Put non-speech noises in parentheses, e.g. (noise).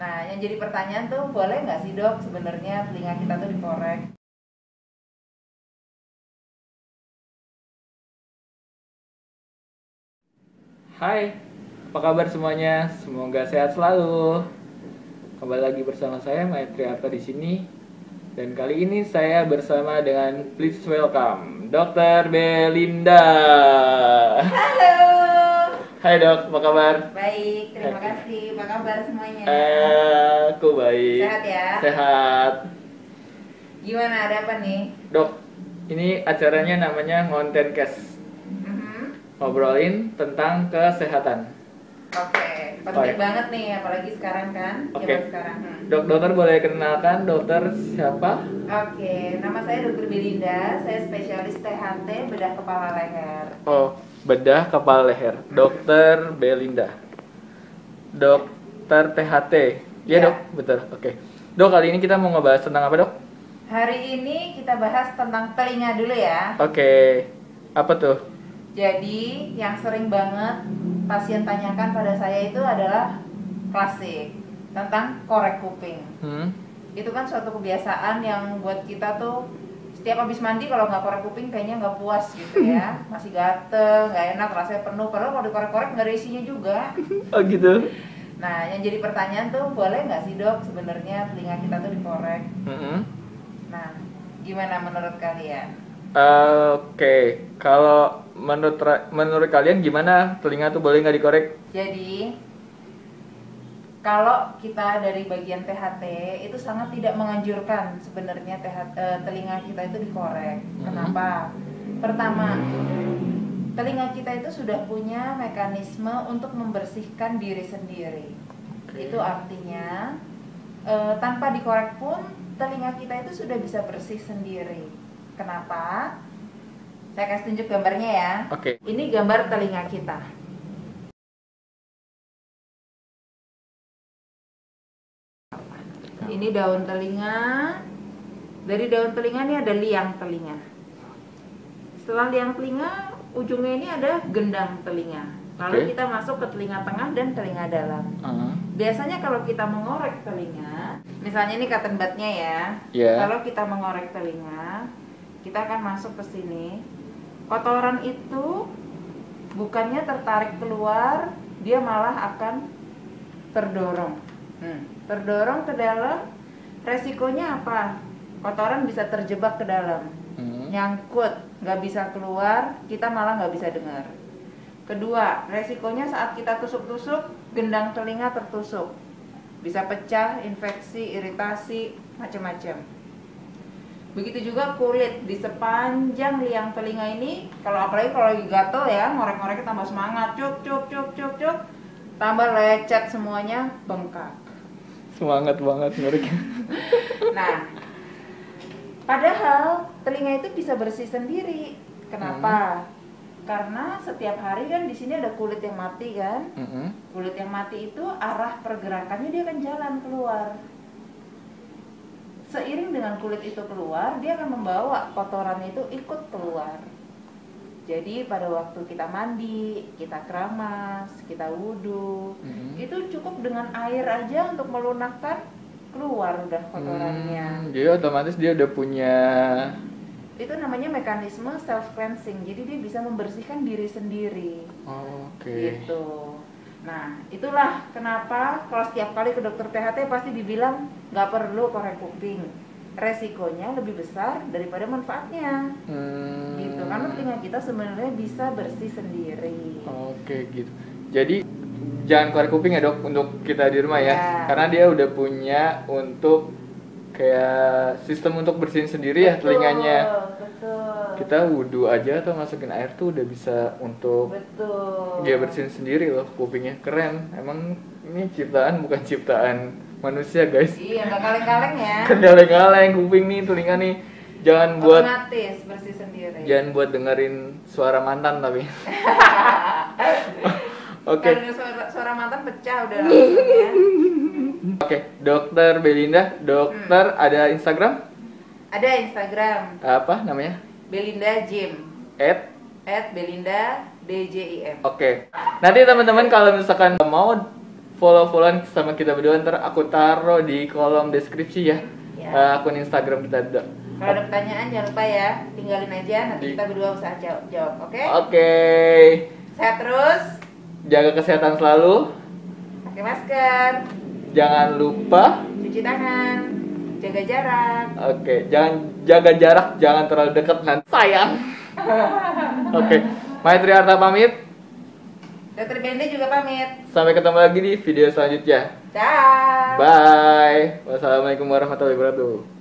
Nah, yang jadi pertanyaan tuh boleh nggak sih dok sebenarnya telinga kita tuh dikorek? Hai, apa kabar semuanya? Semoga sehat selalu. Kembali lagi bersama saya Maitri Arta di sini. Dan kali ini saya bersama dengan please welcome Dr. Belinda. Halo. Hai dok, apa kabar? Baik, terima kasih. Apa kabar semuanya? Eh, aku baik. Sehat ya? Sehat. Gimana ada apa nih? Dok, ini acaranya namanya Ngonten Cast. Mhm. Ngobrolin tentang kesehatan. Oke, penting Baik. banget nih apalagi sekarang kan, Oke. zaman sekarang. Hmm. Dok, dokter boleh kenalkan dokter siapa? Oke, nama saya Dr. Belinda, saya spesialis THT bedah kepala leher. Oh, bedah kepala leher. Dokter Belinda. Dokter THT. Iya, Ya. Dok, betul. Oke. Dok, kali ini kita mau ngebahas tentang apa, Dok? Hari ini kita bahas tentang telinga dulu ya. Oke. Apa tuh? Jadi, yang sering banget pasien tanyakan pada saya itu adalah klasik tentang korek kuping. Hmm. Itu kan suatu kebiasaan yang buat kita tuh setiap habis mandi kalau nggak korek kuping kayaknya nggak puas gitu ya, (laughs) masih gatel, nggak enak, rasanya penuh. Padahal kalau dikorek-korek nggak ada isinya juga. (laughs) Oh, gitu. Nah, yang jadi pertanyaan tuh boleh nggak sih dok sebenarnya telinga kita tuh dikorek? Mm-mm. Nah, gimana menurut kalian? Oke, kalau menurut menurut kalian gimana telinga tuh boleh nggak dikorek? Jadi kalau kita dari bagian THT itu sangat tidak menganjurkan sebenarnya eh, telinga kita itu dikorek. Mhm. Kenapa? Pertama, telinga kita itu sudah punya mekanisme untuk membersihkan diri sendiri. Oke. Itu artinya eh, tanpa dikorek pun telinga kita itu sudah bisa bersih sendiri. Kenapa? Saya kasih tunjuk gambarnya ya. Oke. Ini gambar telinga kita. Ini daun telinga. Dari daun telinga ini ada liang telinga. Setelah liang telinga, ujungnya ini ada gendang telinga. Lalu Oke. kita masuk ke telinga tengah dan telinga dalam. Ah, Biasanya kalau kita mengorek telinga, misalnya ini cotton budnya ya. Ya. Kalau kita mengorek telinga, kita akan masuk ke sini. Kotoran itu bukannya tertarik keluar, dia malah akan terdorong. Hmm, Terdorong ke dalam, resikonya apa? Kotoran bisa terjebak ke dalam, hmm. nyangkut, nggak bisa keluar, kita malah nggak bisa dengar. Kedua, resikonya saat kita tusuk-tusuk, gendang telinga tertusuk. Bisa pecah, infeksi, iritasi, macam-macam. Begitu juga kulit di sepanjang liang telinga ini, kalau apalagi kalau lagi gatel ya, ngorek-ngoreknya tambah semangat, cuk cuk cuk cuk cuk, tambah lecet semuanya bengkak. Semangat banget ngorek. (laughs) Nah, padahal telinga itu bisa bersih sendiri. Kenapa? Karena setiap hari kan di sini ada kulit yang mati kan. Mm-mm. Kulit yang mati itu arah pergerakannya dia akan jalan keluar. Seiring dengan kulit itu keluar, dia akan membawa kotoran itu ikut keluar. Jadi pada waktu kita mandi, kita keramas, kita wudhu, Mm-mm. itu cukup dengan air aja untuk melunakkan keluar udah kotorannya. Hmm, jadi otomatis dia udah punya Itu namanya mekanisme self cleansing. Jadi dia bisa membersihkan diri sendiri. Oh, oke. Gitu. Nah, itulah kenapa kalau setiap kali ke dokter THT pasti dibilang nggak perlu korek kuping. Resikonya lebih besar daripada manfaatnya. Hmm. Gitu. Karena telinga kita sebenarnya bisa bersih sendiri. Oke gitu. Jadi jangan korek kuping ya dok untuk kita di rumah ya, Ya. karena dia udah punya untuk kayak sistem untuk bersihin sendiri ya Betul, telinganya. Betul. Kita wudhu aja atau masukin air tuh udah bisa untuk Betul. dia bersihin sendiri loh kupingnya keren. Emang ini ciptaan bukan ciptaan manusia guys. Iya, nggak kaleng-kaleng ya. Kaleng-kaleng kuping nih telinga nih. Jangan buat Otomatis bersih sendiri. jangan buat dengerin suara mantan tapi. (laughs) Oke. Dengar suara, suara mantan pecah udah langsung ya. (laughs) Oke, Dokter Belinda, dokter Hmm. ada Instagram Ada Instagram apa namanya? Belinda Jim At at Belinda DJIM. Oke. Nanti teman-teman kalau misalkan mau follow-followan sama kita berdua ntar aku taruh di kolom deskripsi ya, Ya. Eh, akun Instagram kita ada. Kalau ada pertanyaan jangan lupa ya, tinggalin aja nanti Di- kita berdua usaha jawab, jawab oke? Oke, Sehat terus, jaga kesehatan selalu. pakai masker, Jangan lupa, cuci tangan, jaga jarak. oke, jangan jaga jarak, jangan terlalu dekat nanti sayang. (laughs) Oke, Maitri Arta pamit. Dokter Bende juga pamit. Sampai ketemu lagi di video selanjutnya. Dah. Bye. Wassalamualaikum warahmatullahi wabarakatuh.